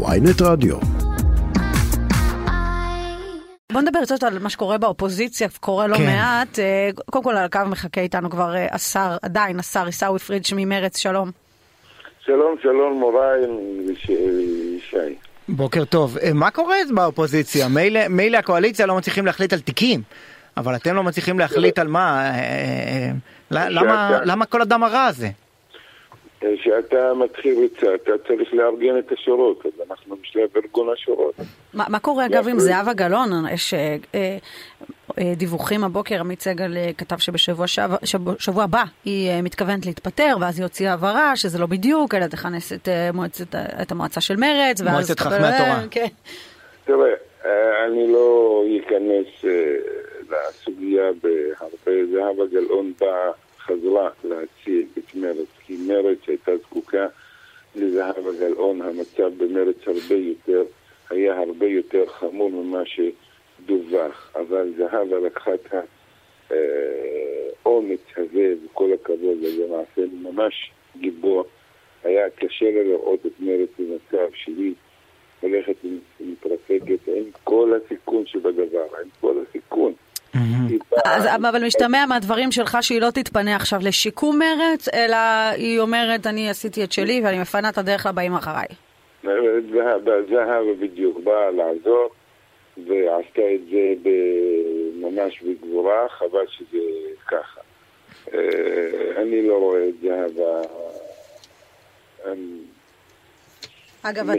ויינט רדיו. בוא נדבר קצת על מה שקורה באופוזיציה, קורה לא כן. מעט. אה, קודם כל על הקו מחכה איתנו כבר אה, השר, עדיין השר עיסאווי פריג' ממרץ, שלום. שלום, שלום מוריי וישי. בוקר טוב. אה, מה קורה באופוזיציה? מילא, מילא הקואליציה לא מצליחים להחליט על תיקים, אבל אתם לא מצליחים להחליט על מה? למה, למה כל הדם הרע הזה? כשאתה מתחיל ריצה, אתה צריך לארגן את השורות, אז אנחנו בשלב ארגון השורות. מה, מה קורה אגב עם. זהבה גלאון? יש אה, אה, אה, דיווחים הבוקר, עמית סגל אה, כתב שבשבוע שבוע, שבוע, שבוע הבא היא אה, מתכוונת להתפטר, ואז היא הוציאה הבהרה שזה לא בדיוק, אלא תכנס את, אה, מועצת, את המועצה של מרץ. ואז מועצת חכמי התורה. כן. תראה, אה, אני לא אכנס אה, לסוגיה בהרבה. זהבה גלאון באה, חזרה להציל את מרץ, כי מרץ הייתה זקוקה לזהבה גלאון. המצב במרץ הרבה יותר, היה הרבה יותר חמור ממה שדווח. אבל זהבה לקחה את האומץ הזה, וכל הכבוד, וזה מעשה ממש גיבור. היה קשה לראות את מרץ במצב שהיא הולכת ומתרסקת עם כל הסיכון שבדבר, עם כל אז, אבל משתמע מהדברים שלך שהיא לא תתפנה עכשיו לשיקום מרץ, אלא היא אומרת, אני עשיתי את שלי ואני מפנה את הדרך לבאים אחריי. זהבה בדיוק באה לעזור ועשתה את זה ממש בגבורה, חבל שזה ככה. אה, אני לא רואה את זהבה אגב,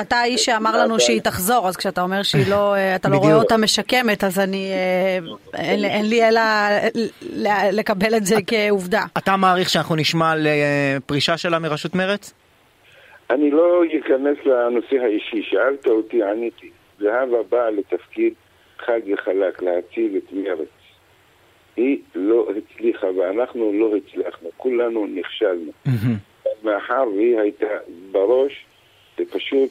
אתה, האיש שאמר לנו שהיא תחזור, אז כשאתה אומר שהיא לא, אתה לא רואה. אותה משקמת, אז אני, אה, אין, לי- אלא לקבל את זה כעובדה. אתה מעריך שאנחנו נשמע על אה, פרישה שלה מראשות מרץ? אני לא אכנס לנושא האישי, שאלת אותי, עניתי. זהבה באה לתפקיד חד וחלק, להציל את מרץ. היא לא הצליחה ואנחנו לא הצלחנו, כולנו נכשלנו. מאחר והיא הייתה בראש, זה פשוט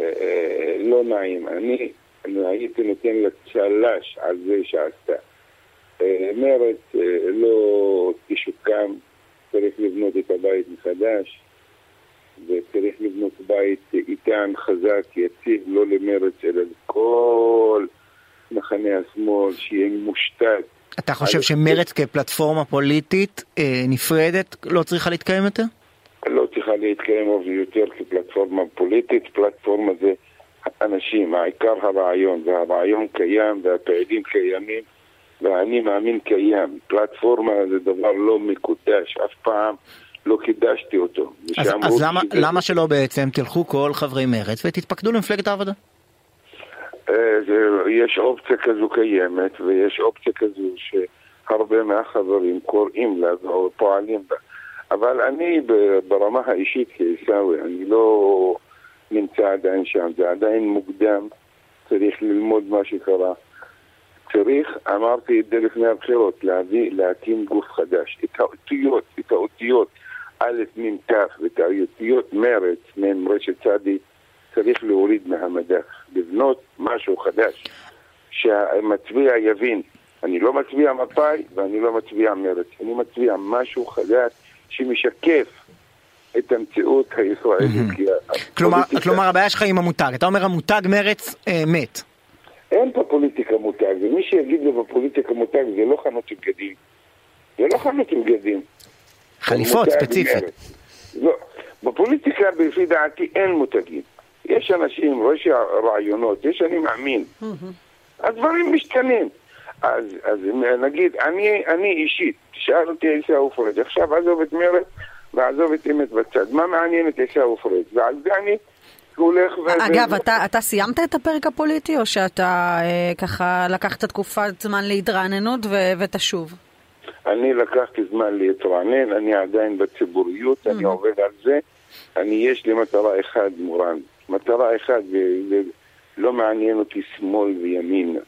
אה, אה, לא נעים. אני, אני הייתי נותן לה צל"ש על זה שעשתה. אה, מרץ אה, לא תשוקם, צריך לבנות את הבית מחדש. וצריך לבנות בית איתן, חזק, יציב, לא למרץ, אלא לכל מחנה השמאל, שיהיה מושתת. אתה חושב שמרץ כפלטפורמה פוליטית אה, נפרדת לא צריכה להתקיים יותר? צריכה להתקיים עוד יותר כפלטפורמה פוליטית, פלטפורמה זה אנשים, העיקר הרעיון, והרעיון קיים והפעילים קיימים והאני מאמין קיים. פלטפורמה זה דבר לא מקודש, אף פעם לא קידשתי אותו. אז, אז למה, שזה- למה שלא בעצם תלכו כל חברי מרץ ותתפקדו למפלגת העבודה? אה, יש אופציה כזו קיימת, ויש אופציה כזו שהרבה מהחברים קוראים לה או פועלים בה. אבל אני ברמה האישית כעיסאווי, אני לא נמצא עדיין שם, זה עדיין מוקדם, צריך ללמוד מה שקרה. צריך, אמרתי את זה לפני הבחירות, להביא, להקים גוף חדש. את האותיות, את האותיות א', מ', ת', ואת האותיות מרץ, מ', רשת צדי, צריך להוריד מהמדף, לבנות משהו חדש, שהמצביע יבין. אני לא מצביע מפא"י ואני לא מצביע מרץ, אני מצביע משהו חדש שמשקף את המציאות הישראלית. כלומר, כלומר הבעיה שלך עם המותג, אתה אומר המותג מרץ אה, מת. אין פה פוליטיקה מותג, ומי שיגיד לו בפוליטיקה מותג זה לא חנות עם בגדים. זה לא חנות עם בגדים. חליפות ספציפית. לא, בפוליטיקה לפי דעתי אין מותגים. יש אנשים, ראשי רעיונות, יש אני מאמין. הדברים משתנים. אז, אז נגיד, אני, אני אישית, תשאל אותי עיסאווי פריג', עכשיו עזוב את מרץ ועזוב את אמת בצד. מה מעניין את עיסאווי פריג'? ועל זה אני הולך ו... אגב, ו- אתה, אתה סיימת את הפרק הפוליטי, או שאתה אה, ככה לקחת תקופת זמן להתרעננות ו- ותשוב? אני לקחתי זמן להתרענן, אני עדיין בציבוריות, אני עובד על זה. אני, יש לי מטרה אחת, מורן. מטרה אחת, ולא מעניין אותי שמאל וימין.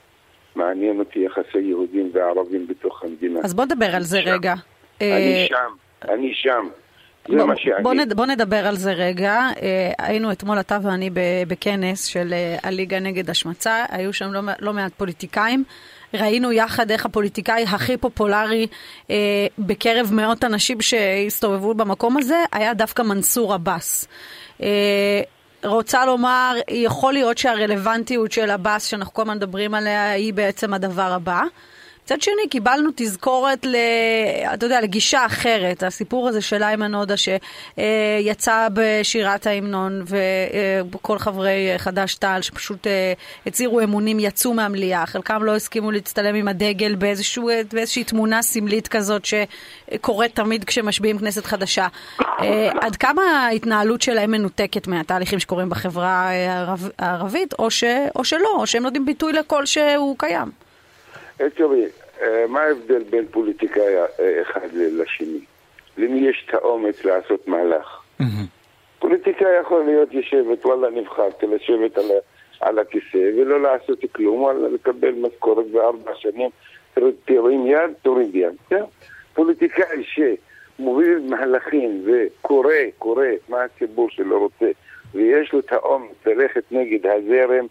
מעניין אותי יחסי יהודים וערבים בתוך המדינה. אז בוא נדבר על זה שם. רגע. אני אה, שם, אני שם. בוא. בוא, נד, בוא נדבר על זה רגע. אה, היינו אתמול אתה ואני בכנס של אה, הליגה נגד השמצה, היו שם לא, לא מעט פוליטיקאים. ראינו יחד איך הפוליטיקאי הכי פופולרי אה, בקרב מאות אנשים שהסתובבו במקום הזה היה דווקא מנסור עבאס. אה, רוצה לומר, יכול להיות שהרלוונטיות של הבאס שאנחנו כל הזמן מדברים עליה היא בעצם הדבר הבא. מצד שני, קיבלנו תזכורת, ל, אתה יודע, לגישה אחרת. הסיפור הזה של איימן עודה שיצא בשירת ההמנון, וכל חברי חד"ש-תע"ל שפשוט אה, הצהירו אמונים יצאו מהמליאה. חלקם לא הסכימו להצטלם עם הדגל באיזשהו, באיזושהי תמונה סמלית כזאת שקורית תמיד כשמשביעים כנסת חדשה. אה, עד כמה ההתנהלות שלהם מנותקת מהתהליכים שקורים בחברה הערבית, או, ש, או שלא, או שהם נותנים ביטוי לקול שהוא קיים? תראי, אה, מה ההבדל בין פוליטיקאי אה, אחד לשני? למי יש את האומץ לעשות מהלך? פוליטיקאי יכול להיות יושבת, וואלה נבחרתי לשבת על, על הכיסא ולא לעשות כלום, וואלה לקבל משכורת בארבע שנים, תרים יד, תוריד יד. כן? פוליטיקאי שמוביל מהלכים וקורא, קורא מה הציבור שלו רוצה, ויש לו את האומץ ללכת נגד הזרם,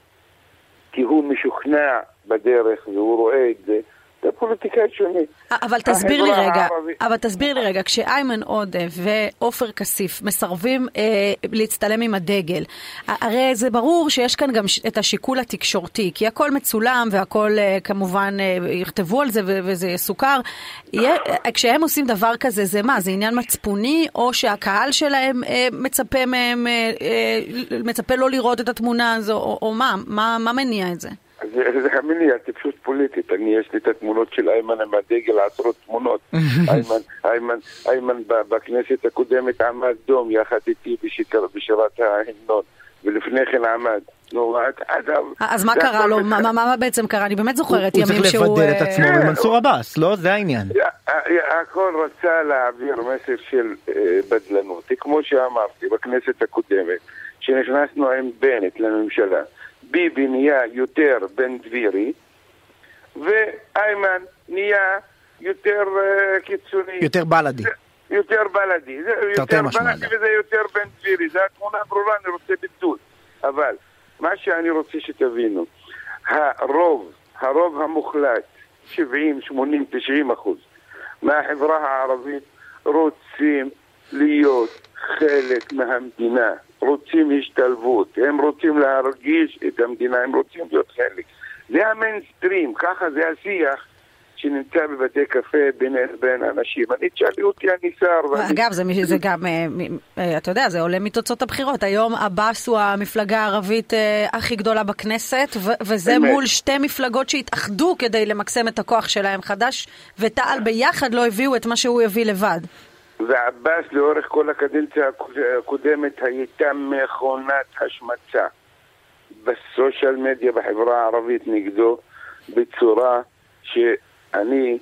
כי הוא משוכנע בדרך והוא רואה את זה, זה פוליטיקאי שונה. אבל תסביר לי רגע, אבל תסביר לי רגע, כשאיימן עודה ועופר כסיף מסרבים אה, להצטלם עם הדגל, הרי זה ברור שיש כאן גם את השיקול התקשורתי, כי הכל מצולם והכל אה, כמובן אה, יכתבו על זה וזה יסוכר. יהיה, אה, כשהם עושים דבר כזה, זה מה, זה עניין מצפוני, או שהקהל שלהם אה, מצפה מהם, אה, אה, מצפה לא לראות את התמונה הזו, או, או מה, מה, מה מניע את זה? זה, זה המניע, טיפשות פוליטית. אני, יש לי את התמונות של איימן עם הדגל, עשרות תמונות. איימן, איימן, איימן בכנסת הקודמת עמד דום יחד איתי בשירת ההמנון, ולפני כן עמד. נו, אגב... אז מה קרה לו? מה בעצם קרה? אני באמת זוכרת ימים שהוא... הוא צריך לבדל את עצמו עם מנסור עבאס, לא? זה העניין. הכל רצה להעביר מסר של בדלנות. כמו שאמרתי בכנסת הקודמת, כשנכנסנו עם בנט לממשלה. ביבי נהיה יותר בן דבירי, ואיימן נהיה יותר uh, קיצוני. יותר בלאדי. יותר בלאדי. זה יותר בלאדי וזה יותר בן דבירי. זו התמונה ברורה, אני רוצה ביטוי. אבל מה שאני רוצה שתבינו, הרוב, הרוב המוחלט, 70, 80, 90 אחוז מהחברה הערבית רוצים להיות חלק מהמדינה. רוצים השתלבות, הם רוצים להרגיש את המדינה, הם רוצים להיות חלק. זה המיינסטרים, ככה זה השיח. שנמצא בבתי קפה בין, בין אנשים. אני תשאלי אותי, אני שר. אגב, זה, זה גם, אה, אה, אתה יודע, זה עולה מתוצאות הבחירות. היום עבאס הוא המפלגה הערבית אה, הכי גדולה בכנסת, וזה באמת. מול שתי מפלגות שהתאחדו כדי למקסם את הכוח שלהם. חד"ש ותע"ל ביחד לא הביאו את מה שהוא הביא לבד. ועבאס לאורך כל הקדנציה הקודמת הייתה מכונת השמצה בסושיאל מדיה בחברה הערבית נגדו בצורה שאני,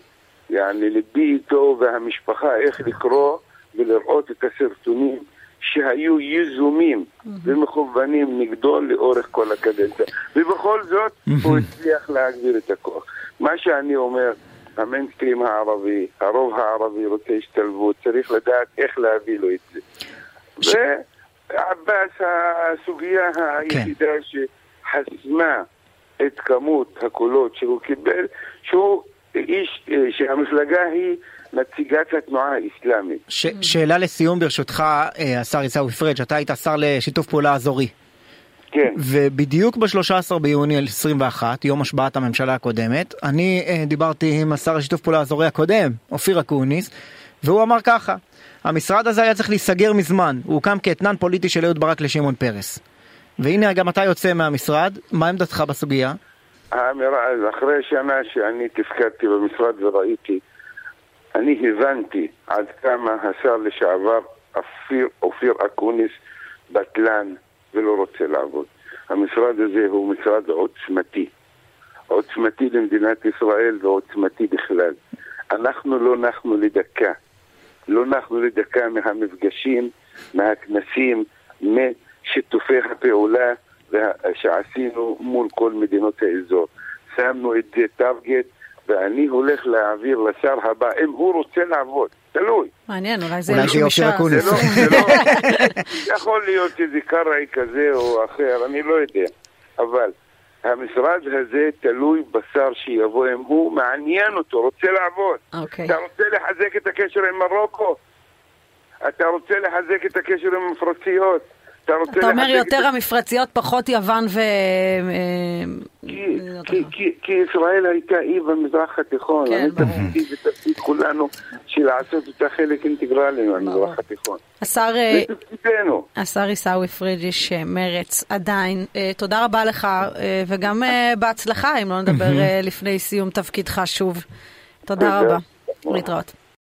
יעני ליבי איתו והמשפחה איך לקרוא ולראות את הסרטונים שהיו יזומים ומכוונים נגדו לאורך כל הקדנציה. ובכל זאת הוא הצליח להגביר את הכוח. מה שאני אומר המיינסטרים הערבי, הרוב הערבי רוצה השתלבות, צריך לדעת איך להביא לו את זה. ש... ועבאס, הסוגיה היחידה כן. שחסמה את כמות הקולות שהוא קיבל, שהוא איש, שהמפלגה היא נציגת התנועה האסלאמית. ש- שאלה לסיום ברשותך, אה, השר עיסאווי פריג', אתה היית שר לשיתוף פעולה אזורי. כן. ובדיוק ב-13 ביוני 21, יום השבעת הממשלה הקודמת, אני אה, דיברתי עם השר לשיתוף פעולה האזורי הקודם, אופיר אקוניס, והוא אמר ככה, המשרד הזה היה צריך להיסגר מזמן, הוא הוקם כאתנן פוליטי של אהוד ברק לשמעון פרס. והנה גם אתה יוצא מהמשרד, מה עמדתך בסוגיה? האמירה, אחרי שנה שאני תפקדתי במשרד וראיתי, אני הבנתי עד כמה השר לשעבר אופיר, אופיר אקוניס בטלן, ולא רוצה לעבוד. המשרד הזה הוא משרד עוצמתי. עוצמתי למדינת ישראל ועוצמתי בכלל. אנחנו לא נחנו לדקה. לא נחנו לדקה מהמפגשים, מהכנסים, משיתופי הפעולה שעשינו מול כל מדינות האזור. שמנו את זה טארגט ואני הולך להעביר לשר הבא, אם הוא רוצה לעבוד, תלוי. מעניין, אולי זה מישהו מש"ס. לא, לא, יכול להיות שזה קרעי כזה או אחר, אני לא יודע. אבל המשרד הזה תלוי בשר שיבוא, אם הוא מעניין אותו, רוצה לעבוד. אוקיי. אתה רוצה לחזק את הקשר עם מרוקו? אתה רוצה לחזק את הקשר עם המפרציות? אתה רוצה אתה אומר יותר את- המפרציות, פחות יוון ו... כי- מדינות כי- אחרות. כי- כי ישראל הייתה אי במזרח התיכון. כן, אני ברור. תפקידי ותפקיד כולנו של לעשות אותה חלק אינטגרלי מהמזרח התיכון. השר, אה. השר עיסאווי פריג' איש אה, מרץ עדיין. אה, תודה רבה לך, אה, וגם אה, בהצלחה, אם לא נדבר אה, לפני סיום תפקידך שוב. תודה תודה. רבה. להתראות.